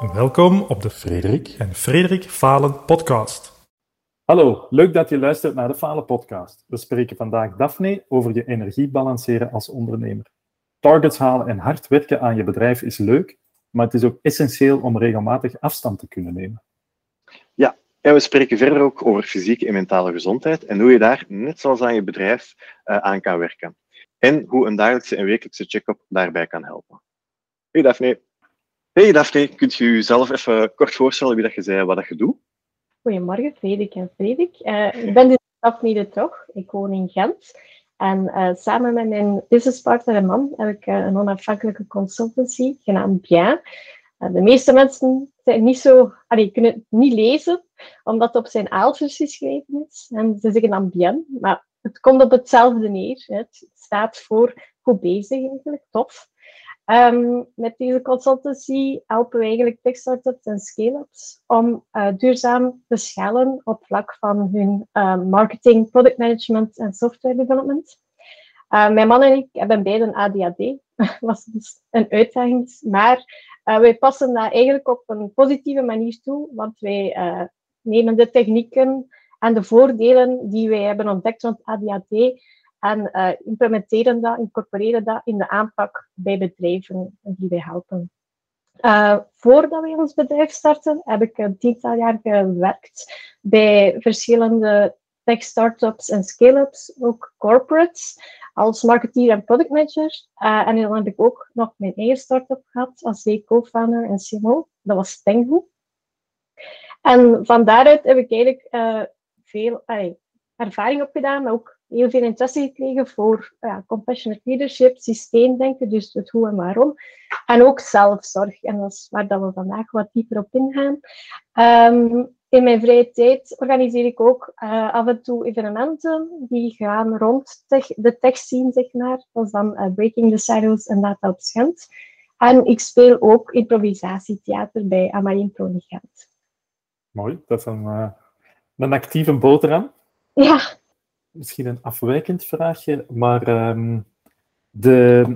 Welkom op de Frederik en Frederik Falen podcast. Hallo, leuk dat je luistert naar de Falen podcast. We spreken vandaag Daphne over je energie balanceren als ondernemer. Targets halen en hard werken aan je bedrijf is leuk, maar het is ook essentieel om regelmatig afstand te kunnen nemen. Ja, en we spreken verder ook over fysieke en mentale gezondheid en hoe je daar, net zoals aan je bedrijf, uh, aan kan werken. En hoe een dagelijkse en wekelijkse check-up daarbij kan helpen. Hey Daphne. Hey Daphne, kunt je jezelf even kort voorstellen wie dat je zei, wat dat je doet? Goedemorgen, Frederik en Frederik. Uh, ik ben dus Daphne de Toch. Ik woon in Gent. En uh, samen met mijn businesspartner en man heb ik uh, een onafhankelijke consultancy genaamd Bien. de meeste mensen zijn niet zo, allee, kunnen het niet lezen, omdat het op zijn aaltjes geschreven is. En ze zeggen dan Bien, maar het komt op hetzelfde neer. Het staat voor goed bezig eigenlijk, tof. Um, met deze consultancy helpen we eigenlijk tech-startups en scale-ups om uh, duurzaam te schalen op vlak van hun uh, marketing, product management en software development. Uh, mijn man en ik hebben beiden ADHD, was dus een uitdaging, maar wij passen dat eigenlijk op een positieve manier toe, want wij nemen de technieken en de voordelen die wij hebben ontdekt rond ADHD en uh, implementeren dat, incorporeren dat in de aanpak bij bedrijven die wij helpen. Uh, voordat we ons bedrijf starten, heb ik een tiental jaar gewerkt bij verschillende tech startups en scale-ups, ook corporates, als marketeer en product manager. Uh, en dan heb ik ook nog mijn eigen start-up gehad als co-founder en CMO. Dat was Tengu. En van daaruit heb ik eigenlijk veel ervaring opgedaan, maar ook heel veel interesse gekregen voor ja, compassionate leadership, systeemdenken, dus het hoe en waarom. En ook zelfzorg. En dat is waar dat we vandaag wat dieper op ingaan. Um, in mijn vrije tijd organiseer ik ook uh, af en toe evenementen die gaan rond tech, de tech scene, zeg maar. Dat is dan uh, Breaking the Silos en Data op Schent. En ik speel ook improvisatietheater bij Amarien Gent. Mooi, dat is een, uh, een actieve boterham. Ja, misschien een afwijkend vraagje, maar um, de,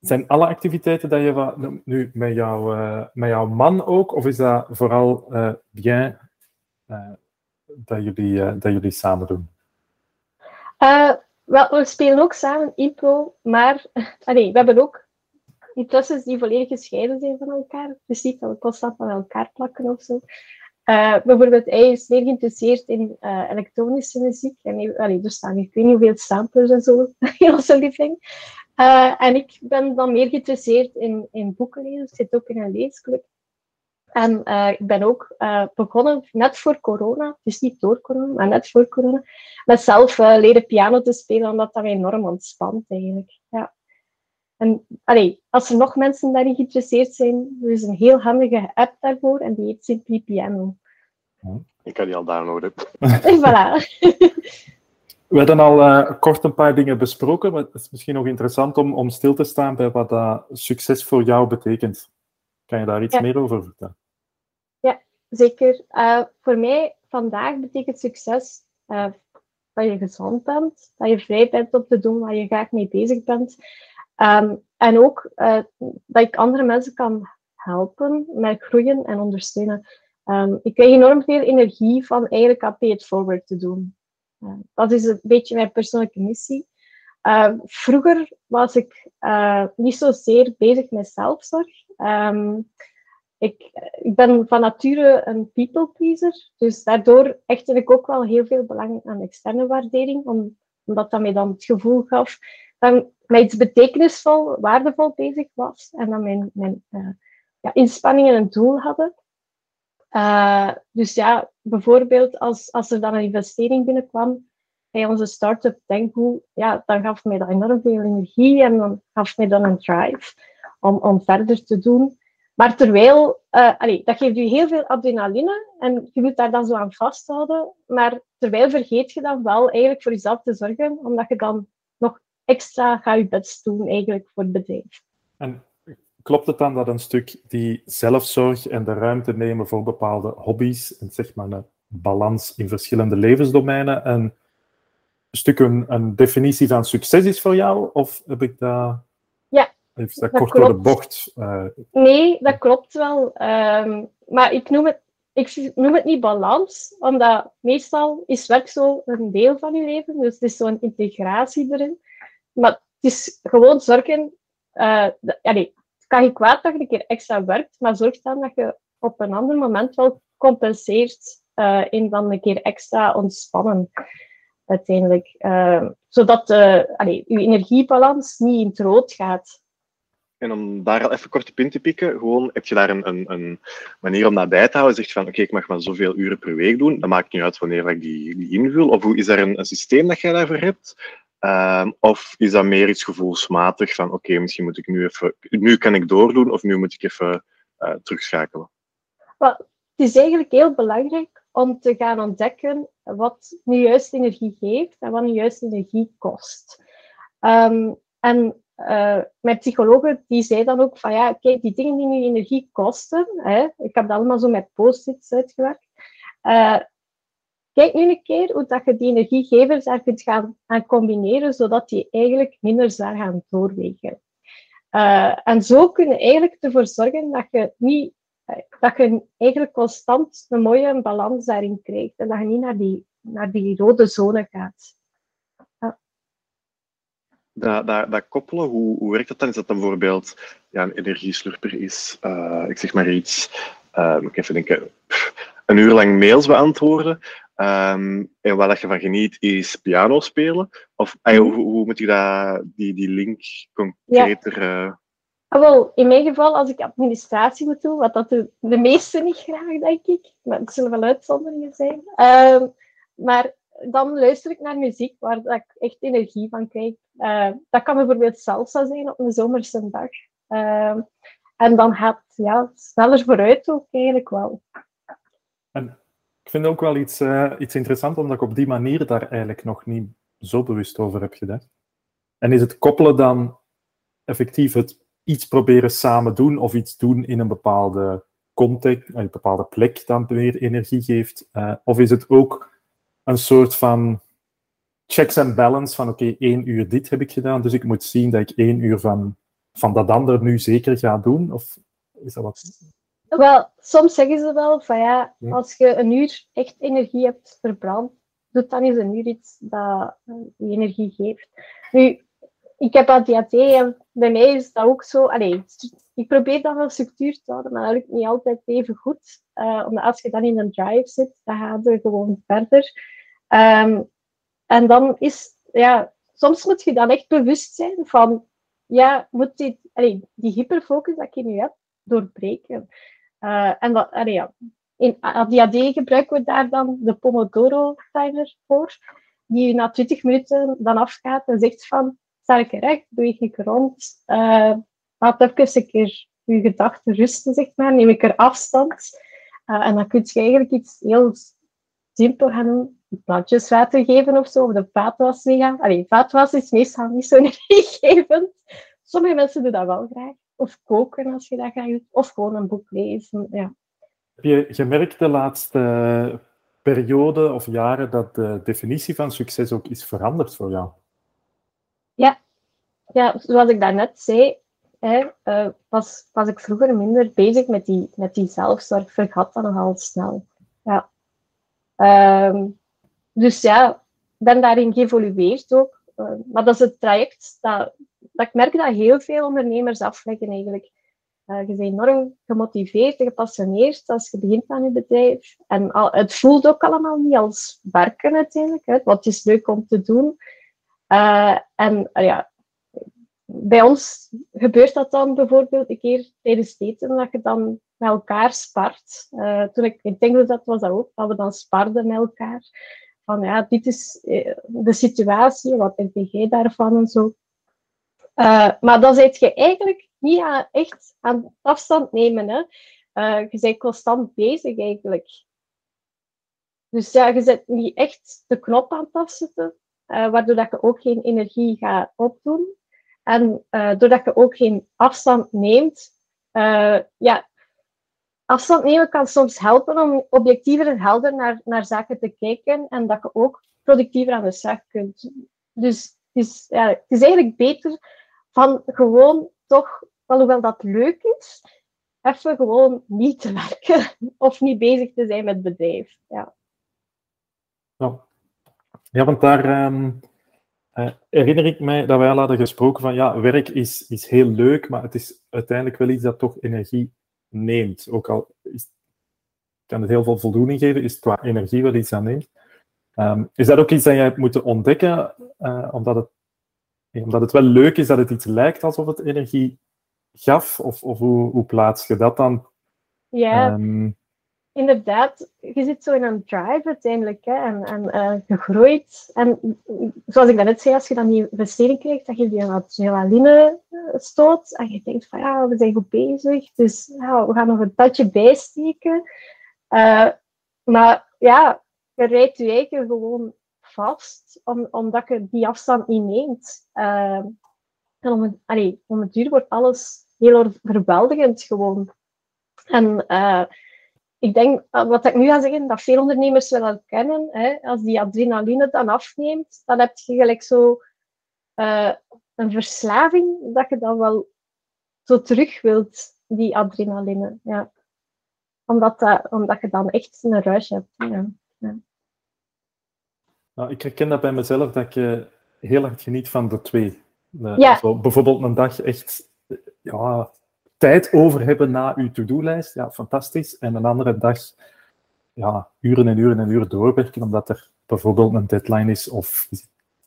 zijn alle activiteiten dat je nu met, uh, met jouw man ook, of is dat vooral uh, bien uh, dat, jullie, dat jullie samen doen? wel, we spelen ook samen impro, maar we hebben ook interesses die volledig gescheiden zijn van elkaar. Dus niet dat we constant aan elkaar plakken of zo. Uh, bijvoorbeeld, hij is zeer geïnteresseerd in uh, elektronische muziek. En hij, er staan ik weet niet hoeveel samplers en zo in onze. Uh, en ik ben dan meer geïnteresseerd in, in boeken lezen. Ik zit ook in een leesclub. En ik ben ook begonnen, net voor corona, dus niet door corona, maar net voor corona, met zelf leren piano te spelen, omdat dat mij enorm ontspant eigenlijk. Ja. En allee, als er nog mensen daarin geïnteresseerd zijn, er is een heel handige app daarvoor en die heet Simply Piano. Ik kan die al downloaden. En voilà. We hebben al uh, kort een paar dingen besproken, maar het is misschien nog interessant om, om stil te staan bij wat dat succes voor jou betekent. Kan je daar iets ja. meer over vertellen? Ja, zeker. Uh, voor mij vandaag betekent succes uh, dat je gezond bent, dat je vrij bent om te doen waar je graag mee bezig bent. Um, en ook uh, dat ik andere mensen kan helpen met groeien en ondersteunen. Um, ik krijg enorm veel energie van eigenlijk aan Pay Forward te doen. Uh, dat is een beetje mijn persoonlijke missie. Vroeger was ik niet zozeer bezig met zelfzorg. Ik, ik, ben van nature een people pleaser, dus daardoor hechtte ik ook wel heel veel belang aan externe waardering, om, omdat dat mij dan het gevoel gaf dat met iets betekenisvol, waardevol bezig was en dat mijn, mijn uh, ja, inspanningen een doel hadden. Uh, dus ja, bijvoorbeeld als, als er dan een investering binnenkwam bij onze start-up ja, dan gaf mij dat enorm veel energie en dan gaf mij dan een drive om, om verder te doen. Maar terwijl, allee, dat geeft je heel veel adrenaline en je wilt daar dan zo aan vasthouden, maar terwijl vergeet je dan wel eigenlijk voor jezelf te zorgen, omdat je dan extra ga je best doen eigenlijk voor het bedrijf. En klopt het dan dat een stuk die zelfzorg en de ruimte nemen voor bepaalde hobby's, en zeg maar een balans in verschillende levensdomeinen, een stuk een, een definitie van succes is voor jou? Of heb ik dat... Ja, Is dat, kort door de bocht? Uh... Nee, dat klopt wel. Um, maar ik noem, het, ik noem het niet balans, omdat meestal is werk zo een deel van je leven. Dus het is zo'n integratie erin. Maar het is gewoon zorgen... Uh, het kan je kwaad dat je een keer extra werkt, maar zorg dan dat je op een ander moment wel compenseert uh, in dan een keer extra ontspannen uiteindelijk. Uh, zodat je energiebalans niet in het rood gaat. En om daar al even kort op in te pikken, gewoon, heb je daar een, een, een manier om dat bij te houden? Zeg je van, oké, ik mag maar zoveel uren per week doen. Dat maakt niet uit wanneer ik die, die invul. Of hoe, is er een, een systeem dat jij daarvoor hebt? Uh, of is dat meer iets gevoelsmatig van, oké, misschien moet ik nu even, nu kan ik doordoen, of nu moet ik even uh, terugschakelen? Het is eigenlijk heel belangrijk om te gaan ontdekken wat nu juist energie geeft en wat nu juist energie kost. Um, en uh, mijn psychologe die zei dan ook van ja, kijk, die dingen die nu energie kosten, hè, ik heb dat allemaal zo met post-its uitgewerkt. Uh, kijk nu een keer hoe dat je die energiegevers daar kunt gaan, gaan combineren, zodat die eigenlijk minder zwaar gaan doorwegen. Uh, en zo kun je eigenlijk ervoor zorgen dat je niet dat je eigenlijk constant een mooie balans daarin krijgt en dat je niet naar die, naar die rode zone gaat. Dat, dat, dat koppelen, hoe, hoe werkt dat dan? Is dat dan bijvoorbeeld ja, een energieslurper is, uh, ik zeg maar iets, uh, ik even denken, een uur lang mails beantwoorden. Um, en wat je van geniet is piano spelen? Of uh, hoe, hoe, moet je dat, die, die link concreter... Ja. Ah, wel, in mijn geval, als ik administratie moet doen, wat dat de, de meesten niet graag, denk ik, maar het zullen wel uitzonderingen zijn. Uh, maar dan luister ik naar muziek waar dat ik echt energie van krijg. Uh, dat kan bijvoorbeeld salsa zijn op een zomerse dag. Uh, en dan gaat het ja, sneller vooruit ook eigenlijk wel. En ik vind ook wel iets, uh, iets interessant, omdat ik op die manier daar eigenlijk nog niet zo bewust over heb gedacht. En is het koppelen dan effectief het iets proberen samen doen of iets doen in een bepaalde context, een bepaalde plek dan weer energie geeft? Uh, of is het ook een soort van checks and balance van oké, één uur dit heb ik gedaan, dus ik moet zien dat ik één uur van, van dat ander nu zeker ga doen? Of is dat wat? Wel, soms zeggen ze wel van ja, als je een uur echt energie hebt verbrand, doe dan eens een uur iets dat die energie geeft. Nu, ik heb ADHD en bij mij is dat ook zo. Allee, ik probeer dan wel structuur te houden, maar dat lukt niet altijd even goed. Uh, omdat als je dan in een drive zit, dan gaat het gewoon verder. Um, en dan is, ja, soms moet je dan echt bewust zijn van, ja, moet die, allee, die hyperfocus dat je nu hebt, doorbreken. Uh, en dat, in ADHD gebruiken we daar dan de Pomodoro-timer voor, die na 20 minuten dan afgaat en zegt van, sta ik recht, beweeg ik rond, uh, laat even een keer je gedachten rusten, zeg maar, neem ik er afstand. Uh, en dan kun je eigenlijk iets heel simpel gaan doen. Plantjes water geven of zo, of de vaatwas gaan. Allee, vaatwas is meestal niet zo energiegevend. Sommige mensen doen dat wel graag. Of koken als je dat graag doet. Of gewoon een boek lezen. Ja. Heb je gemerkt de laatste periode of jaren dat de definitie van succes ook is veranderd voor jou? Ja, ja zoals ik daarnet zei, hè, uh, was, was ik vroeger minder bezig met die, met die zelfzorg. Vergat dat nogal snel. Ja. Um, dus ja, ik ben daarin geëvolueerd ook. Uh, maar dat is het traject dat, dat ik merk dat heel veel ondernemers afleggen eigenlijk. Uh, je bent enorm gemotiveerd en gepassioneerd als je begint aan je bedrijf. En al, het voelt ook allemaal niet als werken uiteindelijk, hè, het is leuk om te doen. Uh, en uh, ja, bij ons gebeurt dat dan bijvoorbeeld een keer tijdens eten, dat je dan met elkaar spart. Toen ik in Tengel zat, was dat ook, dat we dan sparden met elkaar. Van ja, dit is de situatie, wat denk jij daarvan en zo. Maar dan zit je eigenlijk niet aan, echt aan afstand nemen. Hè. je bent constant bezig eigenlijk. Dus ja, je zet niet echt de knop aan het afzetten, uh, waardoor dat je ook geen energie gaat opdoen. En doordat je ook geen afstand neemt, ja, afstand nemen kan soms helpen om objectiever en helder naar, naar zaken te kijken en dat je ook productiever aan de slag kunt. Dus is, ja, het is eigenlijk beter van gewoon toch, alhoewel dat leuk is, even gewoon niet te werken of niet bezig te zijn met bedrijf. Ja, ja. want daar ehm, eh, herinner ik mij dat wij al hadden gesproken van ja, werk is, is heel leuk, maar het is uiteindelijk wel iets dat toch energie neemt. Ook al is, kan het heel veel voldoening geven, is het qua energie wel iets aan neemt. Ehm, is dat ook iets dat je hebt moeten ontdekken, uh, omdat, het, omdat het wel leuk is dat het iets lijkt alsof het energie gaf? Of, of hoe, hoe plaats je dat dan? Ja, um, inderdaad. Je zit zo in een drive uiteindelijk hè, en, en uh, gegroeid. En zoals ik net zei, als je dan die investering krijgt, dat je die adrenaline stoot. En je denkt van ja, we zijn goed bezig, dus ja, we gaan nog een touchje bijsteken. Uh, maar ja, je rijdt je eigen gewoon vast, om, omdat je die afstand niet neemt. Uh, en om het, om het duur wordt alles heel verweldigend gewoon. En uh, ik denk, wat ik nu ga zeggen, dat veel ondernemers wel herkennen. Hè, als die adrenaline dan afneemt, dan heb je gelijk zo uh, een verslaving dat je dan wel zo terug wilt, die adrenaline. Ja. Omdat, omdat je dan echt een rush hebt. Ja. Ja. Nou, ik herken dat bij mezelf, dat ik uh, heel hard geniet van de twee. ja. Zo, bijvoorbeeld een dag echt ja, tijd over hebben na uw to-do-lijst. Ja, fantastisch. En een andere dag ja, uren en uren en uren doorwerken, omdat er bijvoorbeeld een deadline is of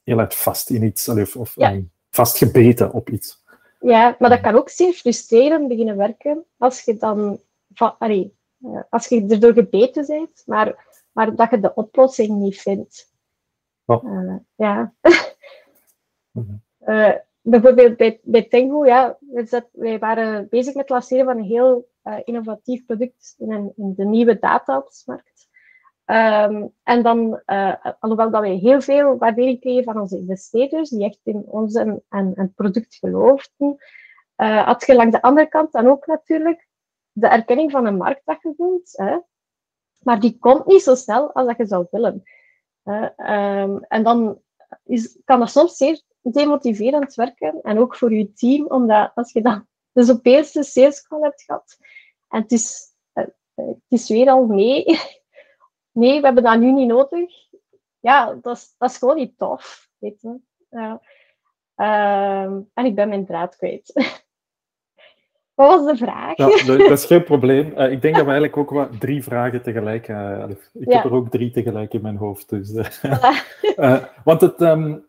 heel erg vast in iets, of, of ja. vastgebeten op iets. Ja, maar dat kan ook zeer frustrerend beginnen werken als je dan allee, eh, als je erdoor gebeten bent, maar, maar dat je de oplossing niet vindt. Oh. Uh, ja. mm uh, bijvoorbeeld bij, bij Tengo, ja, wij waren bezig met het lanceren van een heel uh, innovatief product in, een, in de nieuwe data-markt. Um, en dan, uh, alhoewel dat wij heel veel waardering kregen van onze investeerders, die echt in ons en, en, het product geloofden, uh, had je langs de andere kant dan ook natuurlijk de erkenning van een markt dat je wilt. Hè? Maar die komt niet zo snel als dat je zou willen. Um, en dan is, kan dat soms zeer demotiverend werken. En ook voor je team, omdat als je dan dus opeens de sales call hebt gehad en het is, eh, het is weer al nee, nee, we hebben dat nu niet nodig. Ja, dat is, dat is gewoon niet tof. Weet je. Uh, en ik ben mijn draad kwijt. Wat was de vraag? Ja, dat is geen probleem. Uh, ik denk dat we eigenlijk ook wat drie vragen tegelijk... Uh, ik ja. heb er ook drie tegelijk in mijn hoofd. Dus, uh, want het, um,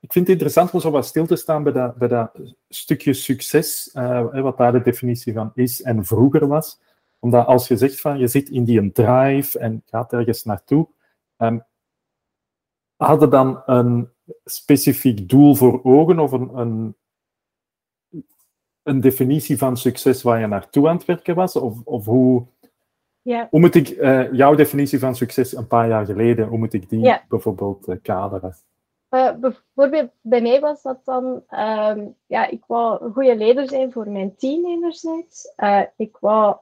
ik vind het interessant om zo wat stil te staan bij dat, bij dat stukje succes, wat daar de definitie van is en vroeger was. Omdat als je zegt van je zit in die drive en gaat ergens naartoe, um, hadden dan een specifiek doel voor ogen of een, een, een, definitie van succes waar je naartoe aan het werken was? Of, of hoe, ja. hoe moet ik uh, jouw definitie van succes een paar jaar geleden, hoe moet ik die ja. bijvoorbeeld uh, kaderen? Uh, bijvoorbeeld bij mij was dat dan, um, ja, ik wou een goede leider zijn voor mijn team enerzijds. Ik wou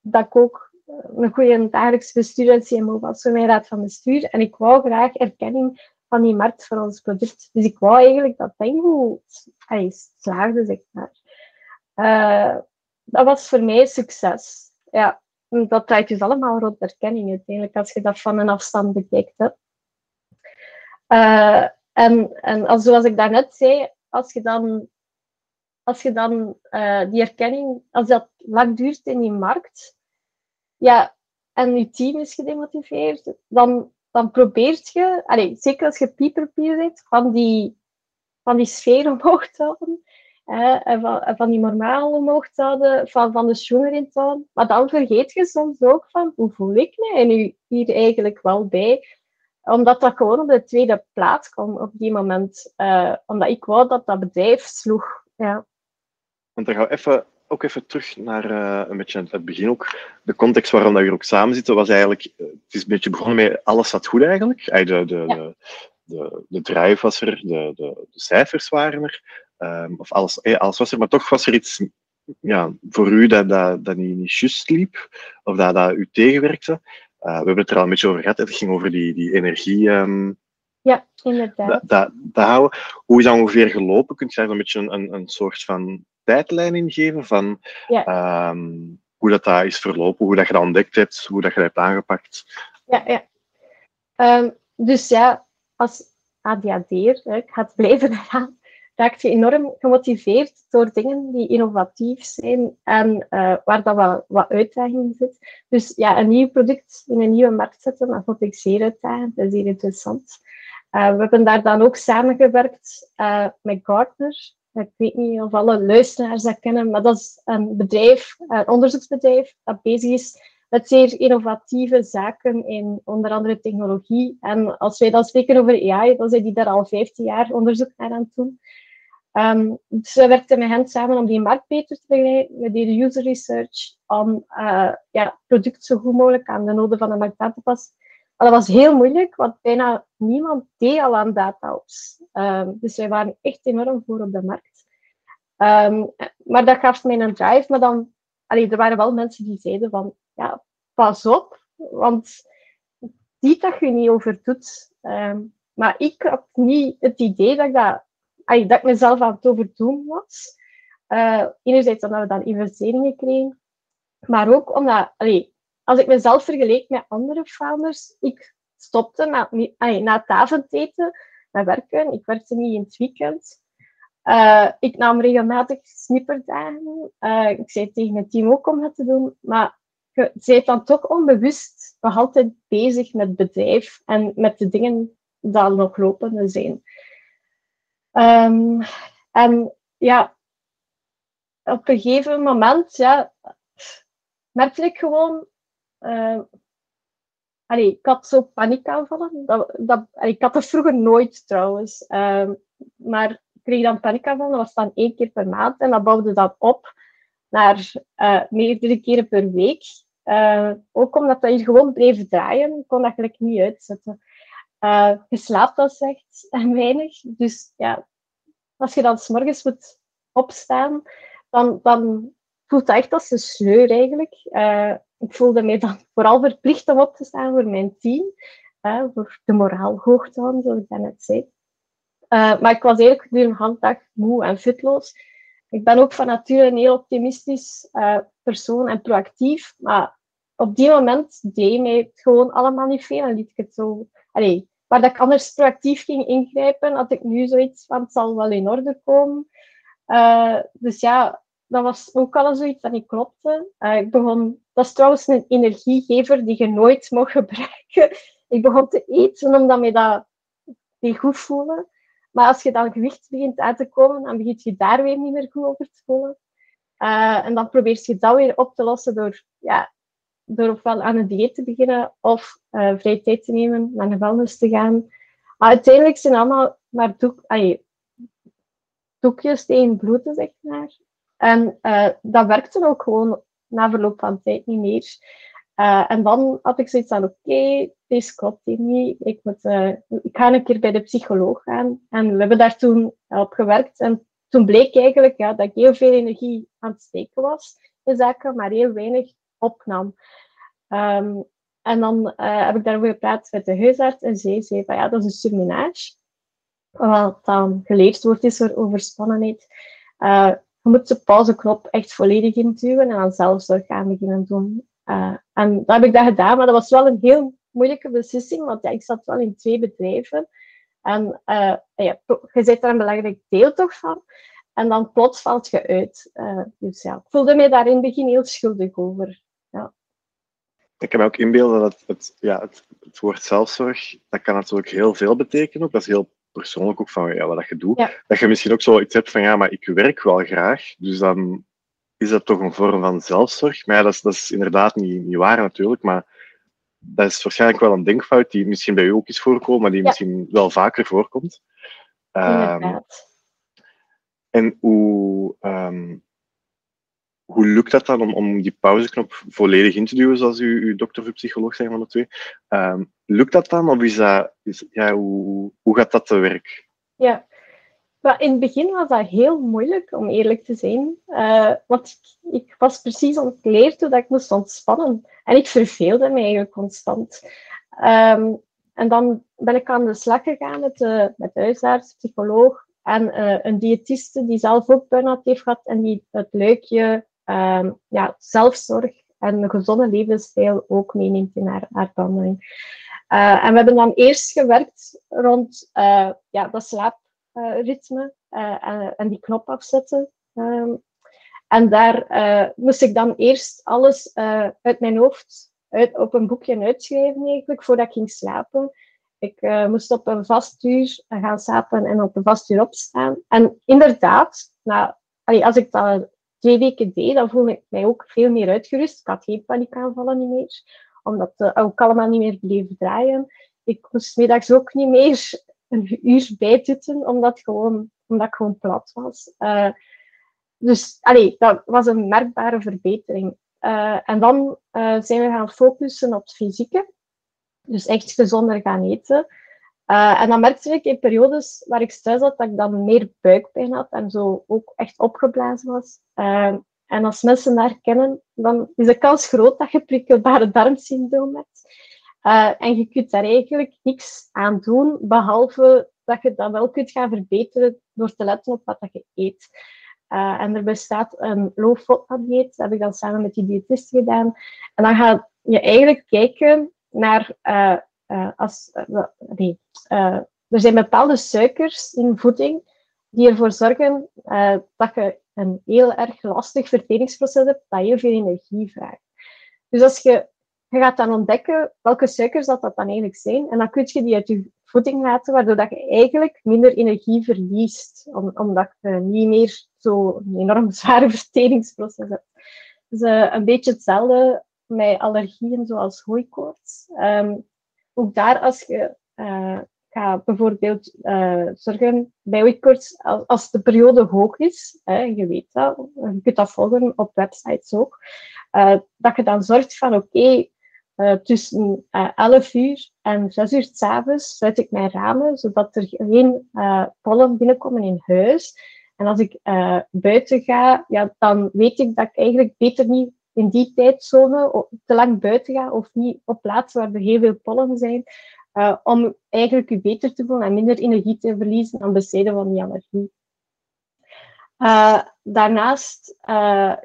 dat ik ook een goede dagelijks bestuur en CMO was voor mijn raad van bestuur. En ik wou graag erkenning van die markt voor ons product. Dus ik wou eigenlijk dat Tengo slaagde, zeg maar. Uh, dat was voor mij succes. Ja, dat draait dus allemaal rond erkenning uiteindelijk, als je dat van een afstand bekijkt. Hè. Uh, en, en als, zoals ik daarnet zei, als je dan, als je dan uh, die erkenning, als dat lang duurt in die markt, ja, en je team is gedemotiveerd, dan, dan probeert je, allez, zeker als je people bent, van die, van die sfeer omhoog te houden. En van, van die te houden, van, van de schoen erin te houden. Maar dan vergeet je soms ook van, hoe voel ik me nu hier eigenlijk wel bij? Omdat dat gewoon op de tweede plaats kwam op die moment. Uh, omdat ik wou dat dat bedrijf sloeg. Ja. Want dan gaan we even, ook even terug naar uh, een beetje het begin ook. De context waarom dat we hier ook samen zitten was eigenlijk... Uh, het is een beetje begonnen met alles zat goed eigenlijk. De, de, ja. de, de, de drive was er, de, de, de cijfers waren er. Um, of alles, eh, alles was er, maar toch was er iets ja, voor u dat, dat, dat niet, niet juist liep. Of dat, dat u tegenwerkte. Uh, we hebben het er al een beetje over gehad. Het ging over die, die energie, um, Ja, inderdaad. Dat, dat, houden. Hoe is dat ongeveer gelopen? Kunt je daar een beetje een, een soort van tijdlijn in geven van Ja. ehm, hoe dat, dat is verlopen, hoe dat je dat ontdekt hebt, hoe dat je dat hebt aangepakt? Ja, ja. Ehm, dus ja, als ADHD'er, ik ga het blijven herhalen, raakt je enorm gemotiveerd door dingen die innovatief zijn en eh, waar dat wat, wat uitdaging in zit. Dus ja, een nieuw product in een nieuwe markt zetten, dat vond ik zeer uitdagend en zeer interessant. Eh, we hebben daar dan ook samengewerkt eh met Gartner. Ik weet niet of alle luisteraars dat kennen, maar dat is een bedrijf, een onderzoeksbedrijf, dat bezig is met zeer innovatieve zaken in onder andere technologie. En als wij dan spreken over AI, dan zijn die daar al 15 jaar onderzoek naar aan het doen. Ehm, dus we werkten met hen samen om die markt beter te begrijpen. We deden user research om eh ja, product zo goed mogelijk aan de noden van de markt aan te passen. Maar dat was heel moeilijk, want bijna niemand deed al aan dataops. Ehm dus wij waren echt enorm voor op de markt. Ehm, maar dat gaf mij een drive. Maar dan, er waren wel mensen die zeiden van, ja, pas op, want die dat je niet over doet. Maar ik had niet het idee dat dat, dat ik mezelf aan het overdoen was. Eh, enerzijds omdat we dan investeringen kregen, maar ook omdat, als ik mezelf vergeleek met andere founders, ik stopte na, allee, na het avondeten werken. Ik werkte niet in het weekend. Uh, ik nam regelmatig snipperdagen. Uh, ik zei tegen het team ook om dat te doen. Maar je bent dan toch onbewust nog altijd bezig met het bedrijf en met de dingen die nog lopende zijn. Um, en ja, op een gegeven moment ja, merkte ik gewoon. Uh, ik had zo paniekaanvallen. Dat, dat, ik had dat vroeger nooit trouwens. Uh, maar ik kreeg dan paniekaanvallen. Dat was dan één keer per maand. En dat bouwde dan op naar uh, meerdere keren per week. Ook omdat dat hier gewoon bleef draaien. Kon dat gelijk niet uitzetten. Uh, je slaapt dan slecht en weinig. Dus ja, als je dan s'morgens moet opstaan, dan, dan voelt dat echt als een sleur eigenlijk. Uh, ik voelde mij dan vooral verplicht om op te staan voor mijn team. Uh, voor de moraal hoog te houden, zoals ik net zei. Maar ik was eigenlijk gedurende een handdag moe en fitloos. Ik ben ook van nature een heel optimistisch persoon en proactief. Maar op die moment deed mij het gewoon allemaal niet veel. En liet ik het zo... Allee, waar dat ik anders proactief ging ingrijpen, had ik nu zoiets van het zal wel in orde komen. dus ja, dat was ook al zoiets dat niet klopte. Uh, ik begon, dat is trouwens een energiegever die je nooit mag gebruiken. Ik begon te eten omdat me dat niet goed voelde. Maar als je dan gewicht begint uit te komen, dan begint je daar weer niet meer goed over te voelen. Uh, en dan probeer je dat weer op te lossen door, ja, door ofwel aan een dieet te beginnen of uh, vrije tijd te nemen, naar de wellness te gaan. Maar uiteindelijk zijn allemaal maar doek, ay, doekjes tegen bloeden, zeg maar. En uh, dat werkte ook gewoon na verloop van tijd niet meer. Uh, en dan had ik zoiets van, oké, deze klopt hier niet. Ik, moet, ik ga een keer bij de psycholoog gaan. En we hebben daar toen op gewerkt. En toen bleek eigenlijk ja, dat ik heel veel energie aan het steken was in zaken, maar heel weinig opnam. Um, en dan heb ik daarover gepraat met de huisarts. En zij zei van, ja, dat is een surmenage. Wat dan geleerd wordt is er overspannenheid. Uh, je moet de pauzeknop echt volledig induwen en dan zelfzorg gaan beginnen doen. Uh, en dat heb ik dat gedaan, maar dat was wel een heel moeilijke beslissing, want ja, ik zat wel in twee bedrijven. En ja, je zit daar een belangrijk deel toch van. En dan plots valt je uit. Dus ja, ik voelde mij daar in het begin heel schuldig over. Ik kan me ook inbeelden dat het, ja, het, het woord zelfzorg, dat kan natuurlijk heel veel betekenen. Ook. Dat is heel persoonlijk ook van ja, wat dat je doet. Ja. Dat je misschien ook zoiets hebt van ja, maar ik werk wel graag. Dus dan is dat toch een vorm van zelfzorg. Maar ja, dat is, dat is inderdaad niet, niet waar natuurlijk. Maar dat is waarschijnlijk wel een denkfout die misschien bij u ook is voorkomen, maar die Ja. misschien wel vaker voorkomt. Ehm, Inderdaad. en hoe, ehm, hoe lukt dat dan om, om die pauzeknop volledig in te duwen, zoals u, uw dokter of psycholoog zijn van de twee? Ehm, lukt dat dan? Of is dat, is, ja, hoe, hoe gaat dat te werk? Ja. Maar in het begin was dat heel moeilijk, om eerlijk te zijn. Eh, want ik, ik was precies ontleerd hoe dat ik moest ontspannen. En ik verveelde me eigenlijk constant. Ehm, en dan ben ik aan de slag gegaan met, uh, met huisarts, psycholoog en uh, een diëtiste die zelf ook burn-out heeft gehad en die het leukje uh, ja, zelfzorg en een gezonde levensstijl ook meeneemt in haar, behandeling. Uh, en we hebben dan eerst gewerkt rond ja, dat slaapritme en, en, die knop afzetten. Um, en daar moest ik dan eerst alles uit mijn hoofd uit, op een boekje uitschrijven eigenlijk, voordat ik ging slapen. Ik moest op een vast uur gaan slapen en op een vast uur opstaan. En inderdaad, nou, als ik dat twee weken deed, dan voelde ik mij ook veel meer uitgerust. Ik had geen paniekaanvallen niet meer, omdat het uh, ook allemaal niet meer bleef draaien. Ik moest middags ook niet meer een uur bijtutten, omdat, gewoon, omdat ik gewoon plat was. Uh, dus allee, dat was een merkbare verbetering. Uh, en dan zijn we gaan focussen op het fysieke. Dus echt gezonder gaan eten. Uh, en dan merkte ik in periodes waar ik thuis zat, dat ik dan meer buikpijn had en zo ook echt opgeblazen was. en als mensen daar kennen, dan is de kans groot dat je prikkelbare darmsyndroom hebt. en je kunt daar eigenlijk niks aan doen, behalve dat je dat wel kunt gaan verbeteren door te letten op wat dat je eet. En er bestaat een low FODMAP dieet. Dat heb ik dan samen met die diëtist gedaan. En dan ga je eigenlijk kijken naar... uh, als, nee, er zijn bepaalde suikers in voeding die ervoor zorgen dat je een heel erg lastig verteringsproces hebt dat heel veel energie vraagt. Dus als je, je gaat dan ontdekken welke suikers dat, dat dan eigenlijk zijn. En dan kun je die uit je voeding laten, waardoor dat je eigenlijk minder energie verliest. omdat je niet meer zo'n enorm zware verteringsproces hebt. Dus een beetje hetzelfde met allergieën zoals hooikoorts. Um, ook daar, als je uh, gaat bijvoorbeeld uh, zorgen bij hooikoorts, als, de periode hoog is, hè, je weet dat, je kunt dat volgen op websites ook, dat je dan zorgt van oké, tussen uh, 11 uur en 6 uur s'avonds sluit ik mijn ramen, zodat er geen pollen binnenkomen in huis. En als ik buiten ga, ja, dan weet ik dat ik eigenlijk beter niet in die tijdzone te lang buiten ga of niet op plaatsen waar er heel veel pollen zijn, uh, om eigenlijk u beter te voelen en minder energie te verliezen aan besteden van die allergie. Uh, daarnaast,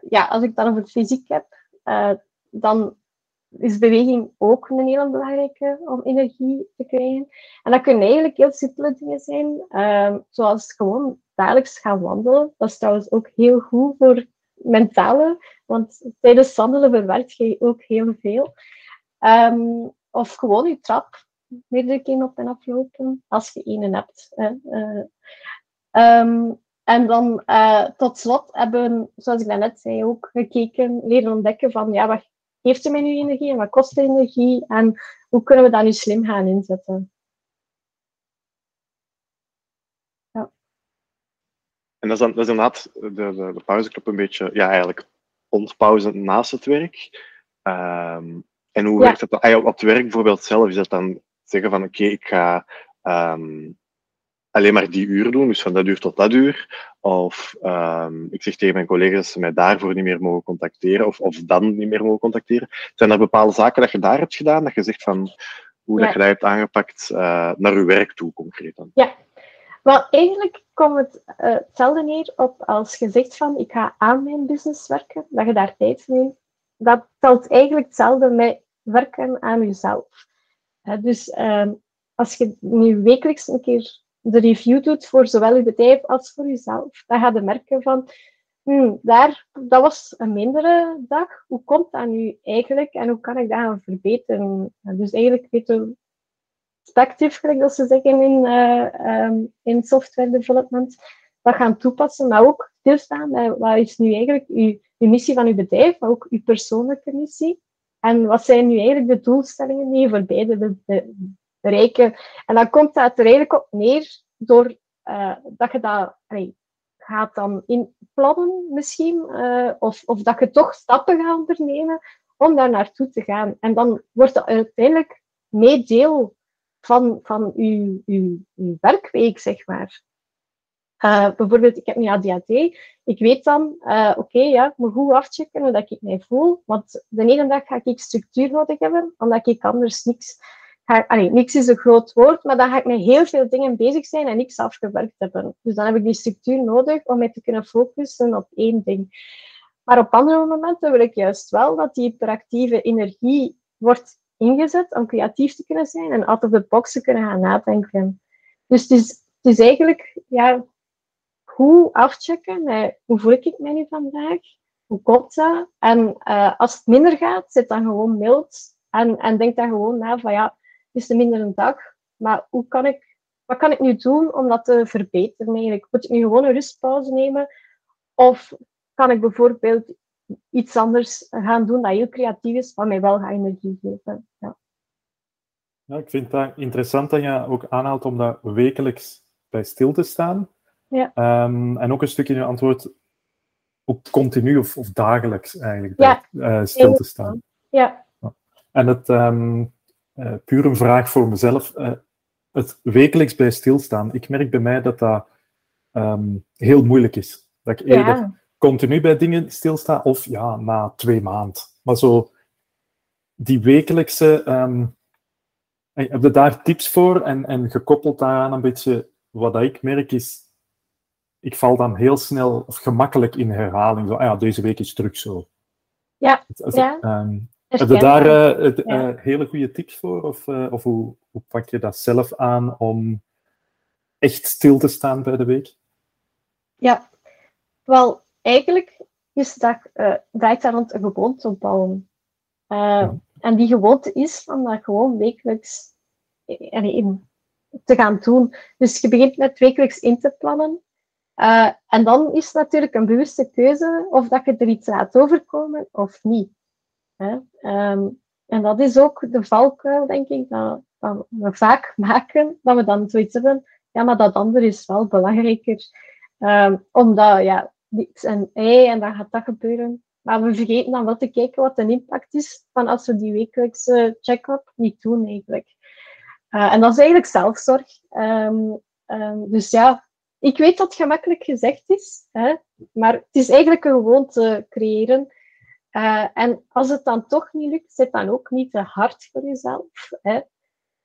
ja, als ik dan over fysiek heb, dan is beweging ook een hele belangrijke om energie te krijgen. En dat kunnen eigenlijk heel simpele dingen zijn, zoals gewoon dagelijks gaan wandelen. Dat is trouwens ook heel goed voor mentale, want tijdens wandelen verwerkt je ook heel veel. Um, of gewoon je trap meerdere keren op en aflopen, als je een hebt. Hè. Uh, um, en dan uh, tot slot hebben, zoals ik net zei, ook gekeken, leren ontdekken van ja, wat geeft er mij nu energie en wat kost energie en hoe kunnen we dat nu slim gaan inzetten. En dat is, dan, dat is inderdaad de, de, de pauzeclub een beetje, ja eigenlijk ontpauze naast het werk. Um, en hoe ja. werkt dat dan? Op het werk bijvoorbeeld zelf, is dat dan zeggen van oké, okay, ik ga um, alleen maar die uur doen, dus van dat uur tot dat uur. Of um, ik zeg tegen mijn collega's dat ze mij daarvoor niet meer mogen contacteren, of, of dan niet meer mogen contacteren. Zijn er bepaalde zaken dat je daar hebt gedaan, dat je zegt van hoe ja. dat je dat hebt aangepakt uh, naar je werk toe concreet dan? Ja, wel eigenlijk komt het uh, hetzelfde neer op als je zegt van ik ga aan mijn business werken, dat je daar tijd neemt. Dat telt eigenlijk hetzelfde met werken aan jezelf. Dus uh, als je nu wekelijks een keer de review doet voor zowel je bedrijf als voor jezelf, dan ga je merken van, hmm, daar, dat was een mindere dag. Hoe komt dat nu eigenlijk en hoe kan ik dat gaan verbeteren? Dus eigenlijk weten perspectief, gelijk dat ze zeggen in, uh, um, in software development, dat gaan toepassen, maar ook stilstaan bij wat is nu eigenlijk uw, uw missie van uw bedrijf, maar ook uw persoonlijke missie. En wat zijn nu eigenlijk de doelstellingen die je voor beide de, de, bereiken. En dan komt dat er eigenlijk op neer door uh, dat je dat gaat dan in plannen misschien, uh, of, of dat je toch stappen gaat ondernemen om daar naartoe te gaan. En dan wordt dat uiteindelijk mee deel van, van uw, uw, uw werkweek, zeg maar. Uh, bijvoorbeeld, ik heb nu ADHD. Ik weet dan, uh, oké, ja, ik moet goed afchecken hoe dat ik mij voel. Want de ene dag ga ik structuur nodig hebben, omdat ik anders niks ga, allee, niks is een groot woord, maar dan ga ik met heel veel dingen bezig zijn en niks afgewerkt hebben. Dus dan heb ik die structuur nodig om mij te kunnen focussen op één ding. Maar op andere momenten wil ik juist wel dat die hyperactieve energie wordt ingezet om creatief te kunnen zijn en out of the box te kunnen gaan nadenken. Dus het is, het is eigenlijk ja, hoe afchecken, met, hoe voel ik mij nu vandaag? Hoe komt dat? En uh, als het minder gaat, zit dan gewoon mild en, en denk dan gewoon na van ja, het is een minder een dag, maar hoe kan ik, wat kan ik nu doen om dat te verbeteren eigenlijk? Moet ik nu gewoon een rustpauze nemen? Of kan ik bijvoorbeeld iets anders gaan doen dat heel creatief is, wat mij wel gaat energie geven? Ja. Ja, ik vind het interessant dat je ook aanhaalt om dat wekelijks bij stil te staan. Ja. Um, en ook een stukje in je antwoord ook continu of, of dagelijks eigenlijk Ja. bij, uh, stil te staan. Ja, En het, um, uh, puur een vraag voor mezelf, uh, het wekelijks bij stilstaan. Ik merk bij mij dat dat um, heel moeilijk is. Dat ik eerder. Continu bij dingen stilsta of ja, na twee maanden. Maar zo die wekelijkse, um, heb je daar tips voor? En, en gekoppeld daaraan een beetje wat ik merk is, ik val dan heel snel of gemakkelijk in herhaling. Zo, ah ja, deze week is terug zo. Ja, ehm, heb je daar eh, eh, hele goede tips voor? Of, eh, of hoe, hoe pak je dat zelf aan om echt stil te staan bij de week? Ja, wel, eigenlijk is dat, draait daar rond een gewoonte opbouwen. Eh, Ja. En die gewoonte is om dat gewoon wekelijks eh, in te gaan doen. Dus je begint met wekelijks in te plannen. En dan is het natuurlijk een bewuste keuze of dat je er iets laat overkomen of niet. Hè? Ehm, en dat is ook de valkuil, denk ik, dat, dat we vaak maken, dat we dan zoiets hebben, ja, maar dat andere is wel belangrijker. Ehm, omdat, ja, En en dan gaat dat gebeuren. Maar we vergeten dan wel te kijken wat de impact is van als we die wekelijkse check-up niet doen, eigenlijk. Eh, en dat is eigenlijk zelfzorg. Ehm, ehm, dus ja, ik weet dat het gemakkelijk gezegd is, hè, maar het is eigenlijk een gewoonte creëren. Eh, en als het dan toch niet lukt, zit dan ook niet te hard voor jezelf. Hè.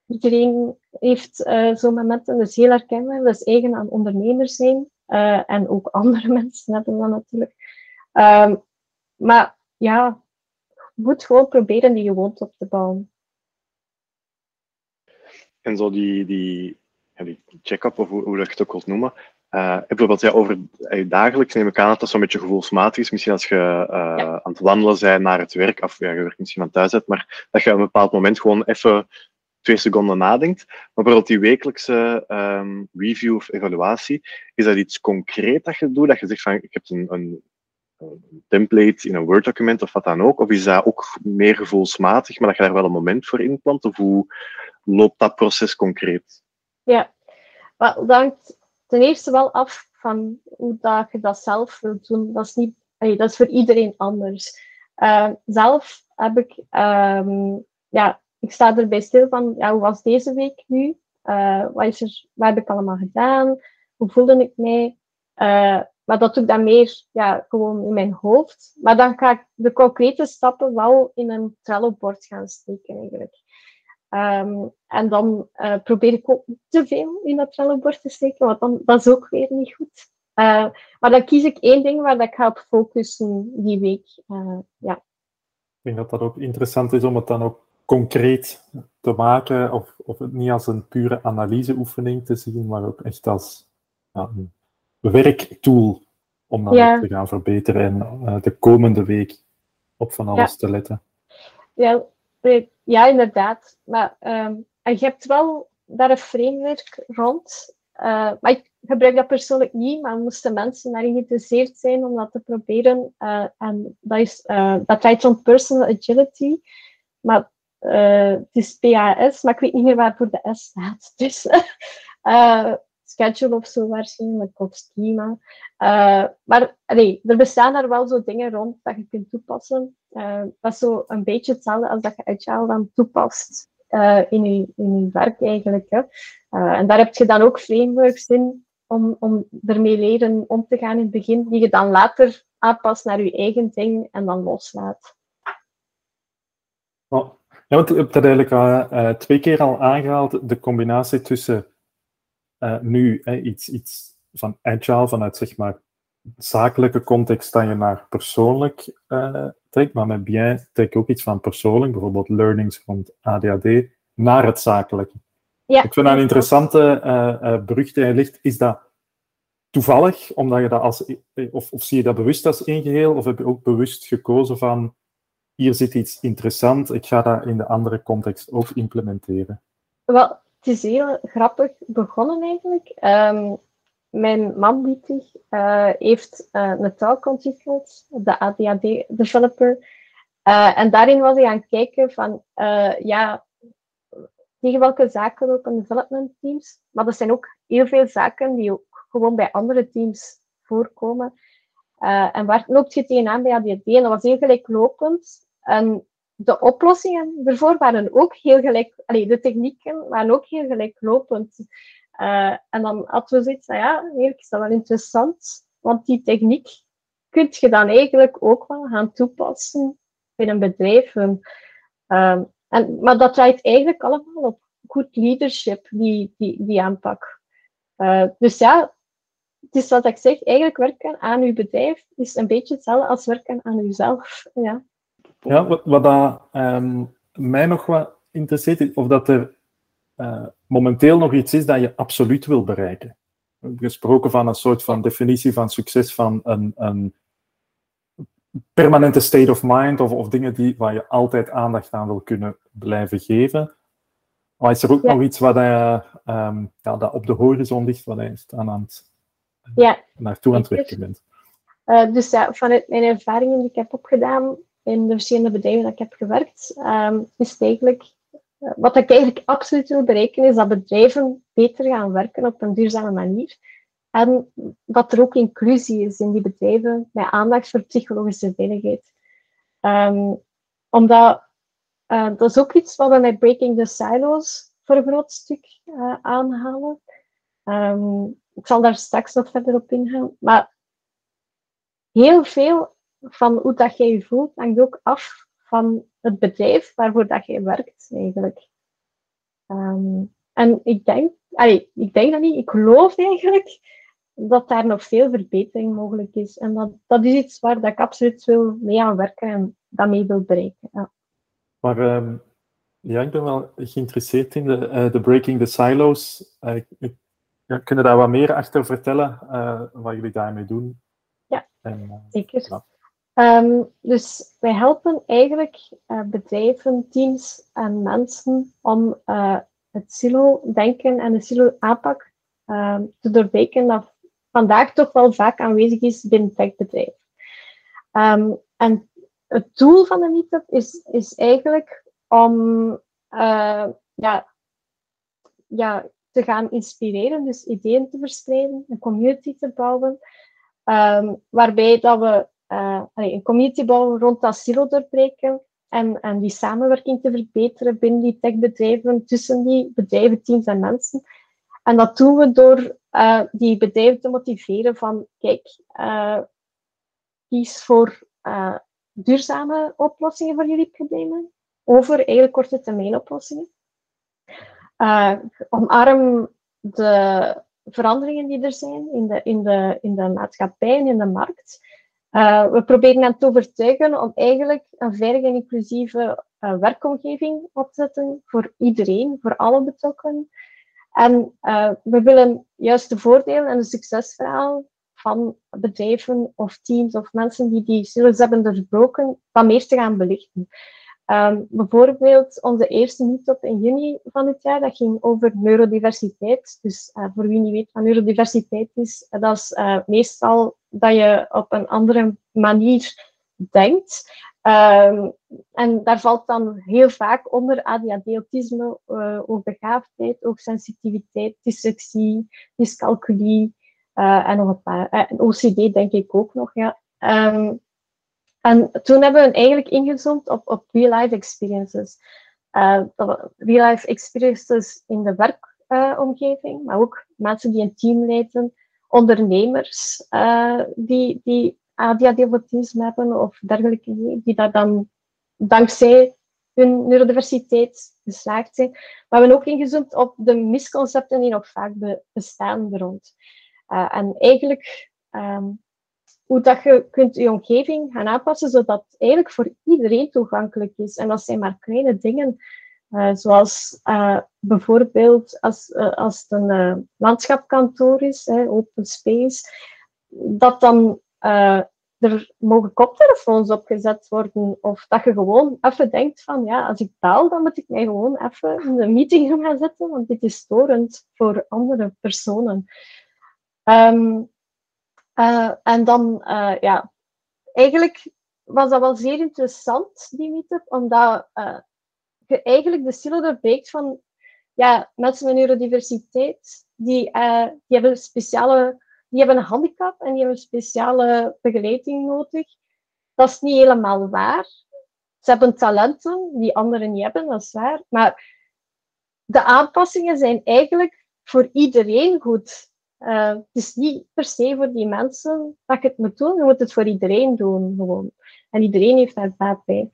Iedereen heeft eh, zo'n momenten, dat is heel herkenbaar, dat is eigen aan ondernemers zijn. Eh, en ook andere mensen hebben dat natuurlijk. Ehm, maar ja, je moet gewoon proberen die gewoonte op te bouwen. En zo die, die, check-up, of hoe, hoe dat je het ook wilt noemen. eh, bijvoorbeeld ja, over eh, dagelijks neem ik aan dat dat zo'n beetje gevoelsmatig is. Misschien als je Ja. aan het wandelen bent naar het werk, of ja, je werkt misschien van thuis uit, maar dat je op een bepaald moment gewoon even twee seconden nadenkt. Maar bijvoorbeeld die wekelijkse ehm, review of evaluatie, is dat iets concreet dat je doet? Dat je zegt van, ik heb een, een, template in een Word-document of wat dan ook? Of is dat ook meer gevoelsmatig, maar dat je daar wel een moment voor inplant? Of hoe loopt dat proces concreet? Ja, dat hangt ten eerste wel af van hoe dat je dat zelf wilt doen. Dat is, niet, dat is voor iedereen anders. Eh, zelf heb ik, ehm, ja, ik sta erbij stil van, ja, hoe was deze week nu? Eh, wat, is er, wat heb ik allemaal gedaan? Hoe voelde ik mij? Eh, maar dat doe ik dan meer ja, gewoon in mijn hoofd. Maar dan ga ik de concrete stappen wel in een Trello-bord gaan steken eigenlijk. Ehm, en dan eh, probeer ik ook te veel in dat Trello-bord te steken, want dan, dat is ook weer niet goed. Maar dan kies ik één ding waar dat ik ga op focussen die week. Eh, ja. Ik denk dat dat ook interessant is om het dan ook concreet te maken, of, of het niet als een pure analyseoefening te zien, maar ook echt als ja, een werktool om Ja. ook te gaan verbeteren en eh, de komende week op van alles te letten. Ja, ja, inderdaad. Maar ehm, en je hebt wel daar een framework rond. Eh, maar ik gebruik dat persoonlijk niet, maar moesten mensen daarin geïnteresseerd zijn om dat te proberen. eh, en dat, is, dat draait personal agility. Maar eh, het is PAS, maar ik weet niet meer waarvoor de S staat. Dus eh, schedule of zo waarschijnlijk, of schema. Eh, maar allee, er bestaan daar wel zo dingen rond dat je kunt toepassen. Dat is zo een beetje hetzelfde als dat je Agile dan toepast in, je, in je werk eigenlijk. En daar heb je dan ook frameworks in om, om ermee leren om te gaan in het begin, die je dan later aanpast naar je eigen ding en dan loslaat. Oh, Ja, want ik heb dat eigenlijk uh, twee keer al aangehaald, de combinatie tussen uh, nu iets, iets van agile, vanuit zeg maar zakelijke context dat je naar persoonlijk uh, trekt, maar met bien trek ook iets van persoonlijk, bijvoorbeeld learnings rond ADHD, naar het zakelijke. Ja. Ik vind dat een interessante uh, brug die je ligt. Is dat toevallig, omdat je dat als, of, of zie je dat bewust als één geheel, of heb je ook bewust gekozen van hier zit iets interessant, ik ga dat in de andere context ook implementeren? Wel, het is heel grappig begonnen eigenlijk. Um, mijn man, uh, heeft uh, een taal de ADHD-developer. Uh, en daarin was hij aan het kijken van, ja, tegen welke zaken lopen development teams. Maar er zijn ook heel veel zaken die ook gewoon bij andere teams voorkomen. en waar loopt je tegenaan bij ADHD? En dat was heel gelijklopend. En de oplossingen ervoor waren ook heel gelijk, allee, de technieken waren ook heel gelijklopend. Uh, en dan hadden we zoiets van, ja, eigenlijk is dat wel interessant, want die techniek kun je dan eigenlijk ook wel gaan toepassen in een bedrijf. Uh, en, maar dat draait eigenlijk allemaal op goed leadership, die, die, die aanpak. Uh, dus ja, het is wat ik zeg, eigenlijk werken aan uw bedrijf is een beetje hetzelfde als werken aan uzelf. Ja. Ja, wat, wat dat, um, mij nog wat interesseert, of dat er uh, momenteel nog iets is dat je absoluut wil bereiken. We hebben gesproken van een soort van definitie van succes van een, een permanente state of mind of, of dingen die, waar je altijd aandacht aan wil kunnen blijven geven. Maar is er ook nog iets wat je, um, ja, dat op de horizon ligt, wat je aan, aan het, ja. naartoe aan het werken bent? Uh, dus ja, vanuit mijn ervaringen die ik heb opgedaan, in de verschillende bedrijven dat ik heb gewerkt, um, is eigenlijk, uh, wat ik eigenlijk absoluut wil bereiken, is dat bedrijven beter gaan werken op een duurzame manier. En dat er ook inclusie is in die bedrijven, met aandacht voor psychologische veiligheid. Um, omdat, uh, dat is ook iets wat we met Breaking the Silos voor een groot stuk uh, aanhalen. Um, ik zal daar straks nog verder op ingaan. Maar heel veel van hoe dat jij je voelt, hangt ook af van het bedrijf waarvoor dat jij werkt, eigenlijk. Um, en ik denk, allee, ik denk dat niet, ik geloof eigenlijk dat daar nog veel verbetering mogelijk is. En dat, dat is iets waar dat ik absoluut wil mee aan werken en dat mee wil bereiken. Ja. Maar um, ja, ik ben wel geïnteresseerd in de, uh, de Breaking the Silos. Uh, ik, ja, kunnen daar wat meer achter vertellen, uh, wat jullie daarmee doen? Ja, en, zeker. Um, dus wij helpen eigenlijk uh, bedrijven, teams en mensen om uh, het silo-denken en de silo-aanpak uh, te doorbreken dat vandaag toch wel vaak aanwezig is binnen techbedrijf. Um, en het doel van de meetup is, is eigenlijk om uh, ja, ja, te gaan inspireren, dus ideeën te verspreiden, een community te bouwen, um, waarbij dat we uh, een community bouwen rond dat silo doorbreken en, en die samenwerking te verbeteren binnen die techbedrijven, tussen die bedrijven, teams en mensen. En dat doen we door uh, die bedrijven te motiveren van, kijk, uh, kies voor duurzame oplossingen voor jullie problemen, over eigenlijk korte termijn oplossingen. omarm de veranderingen die er zijn in de, in de, in de maatschappij en in de markt. Uh, we proberen hen te overtuigen om eigenlijk een veilige en inclusieve uh, werkomgeving op te zetten voor iedereen, voor alle betrokkenen. En uh, we willen juist de voordelen en de succesverhaal van bedrijven of teams of mensen die die silos hebben doorbroken, wat meer te gaan belichten. Um, bijvoorbeeld onze eerste meetup in juni van het jaar, dat ging over neurodiversiteit. Dus uh, voor wie niet weet wat neurodiversiteit is, dat is uh, meestal dat je op een andere manier denkt. Um, en daar valt dan heel vaak onder ADHD, autisme, uh, hoogbegaafdheid, sensitiviteit, dyslexie, dyscalculie en nog een paar. en OCD denk ik ook nog, ja. Um, en toen hebben we eigenlijk ingezoomd op, op real-life experiences. Uh, real-life experiences in de werkomgeving, maar ook mensen die een team leiden, ondernemers uh, die, die ADHD-autisme hebben of dergelijke, die daar dan dankzij hun neurodiversiteit geslaagd zijn. Maar we hebben ook ingezoomd op de misconcepten die nog vaak bestaan rond. Uh, en eigenlijk ehm, hoe dat je kunt je omgeving gaan aanpassen, zodat het eigenlijk voor iedereen toegankelijk is. En dat zijn maar kleine dingen, uh, zoals uh, bijvoorbeeld als, uh, als het een landschapkantoor is, hè, open space, dat dan er mogen koptelefoons opgezet worden. Of dat je gewoon even denkt van, ja, als ik taal, dan moet ik mij gewoon even in een meeting gaan zetten, want dit is storend voor andere personen. Um, uh, en dan, uh, ja, eigenlijk was dat wel zeer interessant, die meetup, omdat uh, je eigenlijk de silo doorbreekt van ja, mensen met neurodiversiteit, die, die hebben speciale, die hebben een handicap en die hebben speciale begeleiding nodig. Dat is niet helemaal waar. Ze hebben talenten die anderen niet hebben, dat is waar. Maar de aanpassingen zijn eigenlijk voor iedereen goed. Uh, het is niet per se voor die mensen dat je het moet doen, je moet het voor iedereen doen gewoon. En iedereen heeft daar baat bij.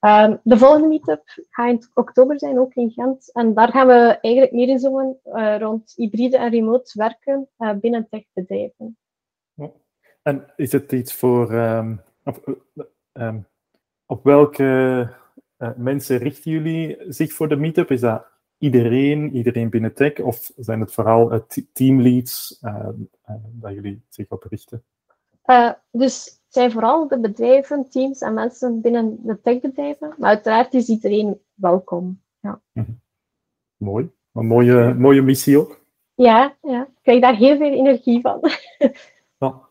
Um, de volgende meetup gaat in oktober zijn, ook in Gent. En daar gaan we eigenlijk meer inzoomen uh, rond hybride en remote werken uh, binnen techbedrijven. En is het iets voor... Um, op, um, op welke mensen richten jullie zich voor de meetup? Is dat iedereen, iedereen binnen tech, of zijn het vooral uh, teamleads uh, uh, dat jullie zich op richten? dus het zijn vooral de bedrijven, teams en mensen binnen de techbedrijven, maar uiteraard is iedereen welkom. Ja. Mm -hmm. Mooi, een mooie, mooie missie ook. Ja, ja, ik krijg daar heel veel energie van. ja.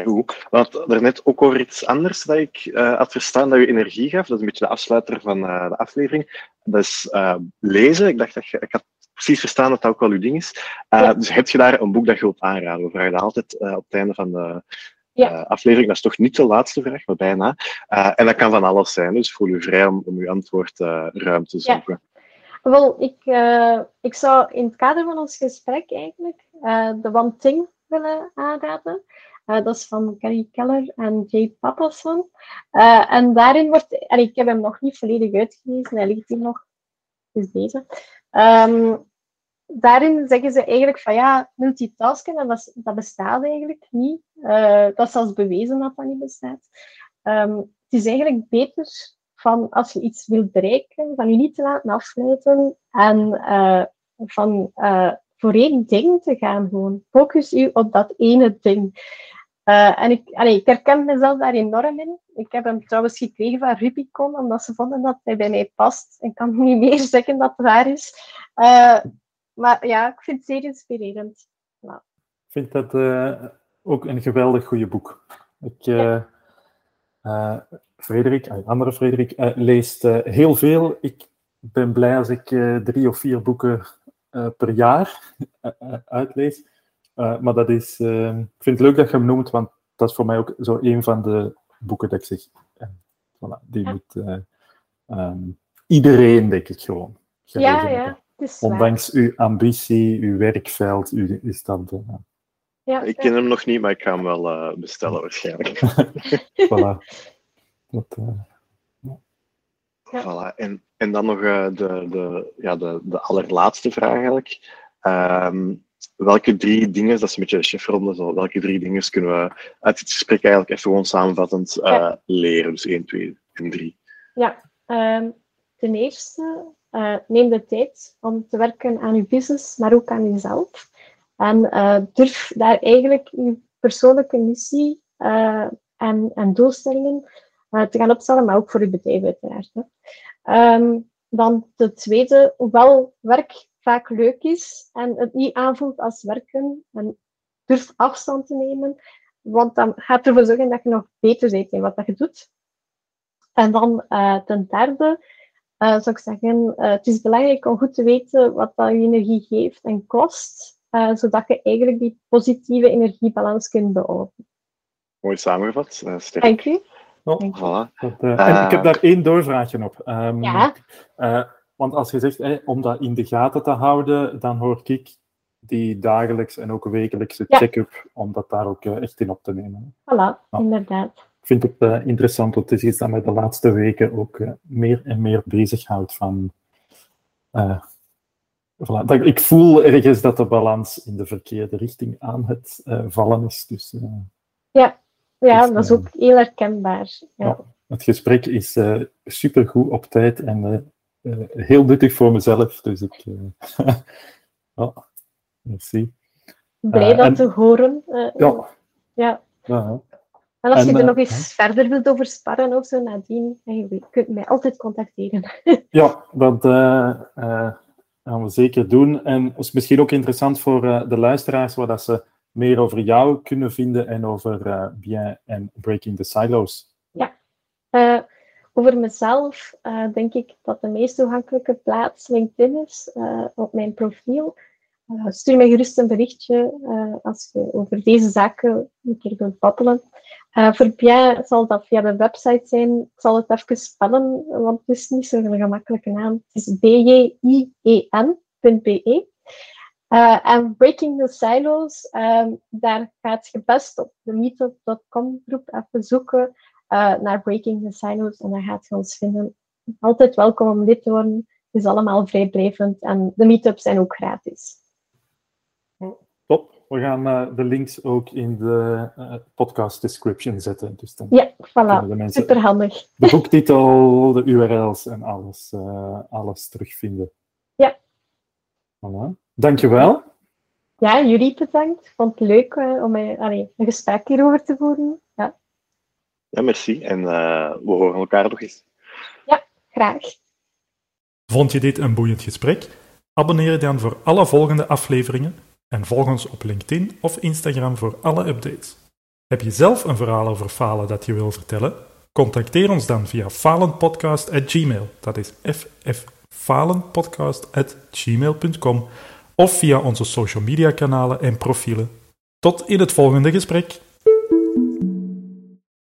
Goed. Want daarnet ook over iets anders dat ik uh, had verstaan dat je energie gaf. Dat is een beetje de afsluiter van uh, de aflevering. Dat is uh, lezen. Ik dacht dat je, ik had precies verstaan dat dat ook wel uw ding is. Ja. Dus heb je daar een boek dat je wilt aanraden? We vragen altijd op het einde van de ja. aflevering. Dat is toch niet de laatste vraag, maar bijna. en dat kan van alles zijn. Dus voel u vrij om, om uw antwoord ruim te zoeken. Ja. Wel, ik, ik zou in het kader van ons gesprek eigenlijk de One Thing willen aanraden. Uh, dat is van Carrie Keller en Jay Papason. Uh, en daarin wordt, en ik heb hem nog niet volledig uitgelezen, hij ligt hier nog, is deze. Um, daarin zeggen ze eigenlijk van ja, multitasken, dat, was, dat bestaat eigenlijk niet. Uh, dat is zelfs bewezen dat dat niet bestaat. Um, het is eigenlijk beter van als je iets wilt bereiken, van je niet te laten afleiden en van voor één ding te gaan gewoon. Focus u op dat ene ding. Uh, en ik, allee, ik herken mezelf daar enorm in. Ik heb hem trouwens gekregen van Rubicon, omdat ze vonden dat hij bij mij past. Ik kan niet meer zeggen dat het waar is. Uh, maar ja, ik vind het zeer inspirerend. Nou. Ik vind dat uh, ook een geweldig goede boek. Ik, ja. Frederik, andere Frederik, leest heel veel. Ik ben blij als ik drie of vier boeken per jaar uitlees. Uh, maar dat is, uh, ik vind het leuk dat je hem noemt, want dat is voor mij ook zo een van de boeken dat ik zeg. Uh, voilà, die ja. moet um, iedereen, denk ik gewoon. Ja, ja. Ondanks uw ambitie, uw werkveld, uw, is dat. ja, ik ken hem nog niet, maar ik ga hem wel bestellen waarschijnlijk. voilà. Dat, ja. Voilà. En, en dan nog de, de, ja, de, de allerlaatste vraag eigenlijk. Um, welke drie dingen, dat is een beetje de chefronde, zo, welke drie dingen kunnen we uit dit gesprek eigenlijk even gewoon samenvattend uh, ja. leren? Dus 1, 2 en 3. Ja, um, ten eerste, uh, neem de tijd om te werken aan je business, maar ook aan jezelf. En uh, durf daar eigenlijk je persoonlijke missie en, en, doelstellingen te gaan opstellen, maar ook voor je bedrijf uiteraard. Hè. Um, dan de tweede, hoewel werk vaak leuk is en het niet aanvoelt als werken. En durf afstand te nemen, want dan gaat ervoor zorgen dat je nog beter bent in wat dat je doet. En dan uh, ten derde uh, zou ik zeggen, uh, het is belangrijk om goed te weten wat dat je energie geeft en kost, zodat je eigenlijk die positieve energiebalans kunt behouden. Mooi samengevat, sterk. Dank u. Oh, voilà. dat, en ik heb daar één doorvraagje op. Um, ja? Want als je zegt, om dat in de gaten te houden, dan hoor ik die dagelijks en ook wekelijkse ja. check-up, om dat daar ook uh, echt in op te nemen. Voilà, inderdaad. ik vind het uh, interessant, want het is iets dat mij de laatste weken ook uh, meer en meer bezighoudt van... Uh, voilà. dat, ik voel ergens dat de balans in de verkeerde richting aan het vallen is. Dus, ja, ja dus, dat is ook heel herkenbaar. Ja. ja het gesprek is supergoed op tijd en heel nuttig voor mezelf. Dus ik... oh, merci. Blij dat en, te horen. ja. ja. En als je er nog eens verder wilt over sparren of zo nadien, je kunt mij altijd contacteren. ja, dat gaan we zeker doen. En het is misschien ook interessant voor de luisteraars, waar dat ze meer over jou kunnen vinden en over Bien en Breaking the Silos. Ja, over mezelf denk ik dat de meest toegankelijke plaats LinkedIn is, op mijn profiel. stuur mij gerust een berichtje als je over deze zaken een keer wilt babbelen. Uh, voor Bien zal dat via de website zijn. Ik zal het even spellen, want het is niet zo'n gemakkelijke naam. Het is bjien.be. Uh, en Breaking the Silos, um, daar gaat je best op de meetup.com groep even zoeken uh, naar Breaking the Silos en dan gaat je ons vinden. Altijd welkom om lid te worden. Het is allemaal vrijblijvend en de meetups zijn ook gratis. Top. We gaan uh, de links ook in de uh, podcast description zetten. Dus dan ja, voilà. Super handig. De boektitel, de URL's en alles, uh, alles terugvinden. Ja. Voilà. Dankjewel. Ja, jullie bedankt. Ik vond het leuk om allee, een gesprek hierover te voeren. Ja, ja merci. En we horen elkaar nog eens. Ja, graag. Vond je dit een boeiend gesprek? Abonneer je dan voor alle volgende afleveringen en volg ons op LinkedIn of Instagram voor alle updates. Heb je zelf een verhaal over falen dat je wil vertellen? Contacteer ons dan via falenpodcast.gmail. Dat is fffalenpodcast.gmail.com of via onze social media kanalen en profielen. Tot in het volgende gesprek.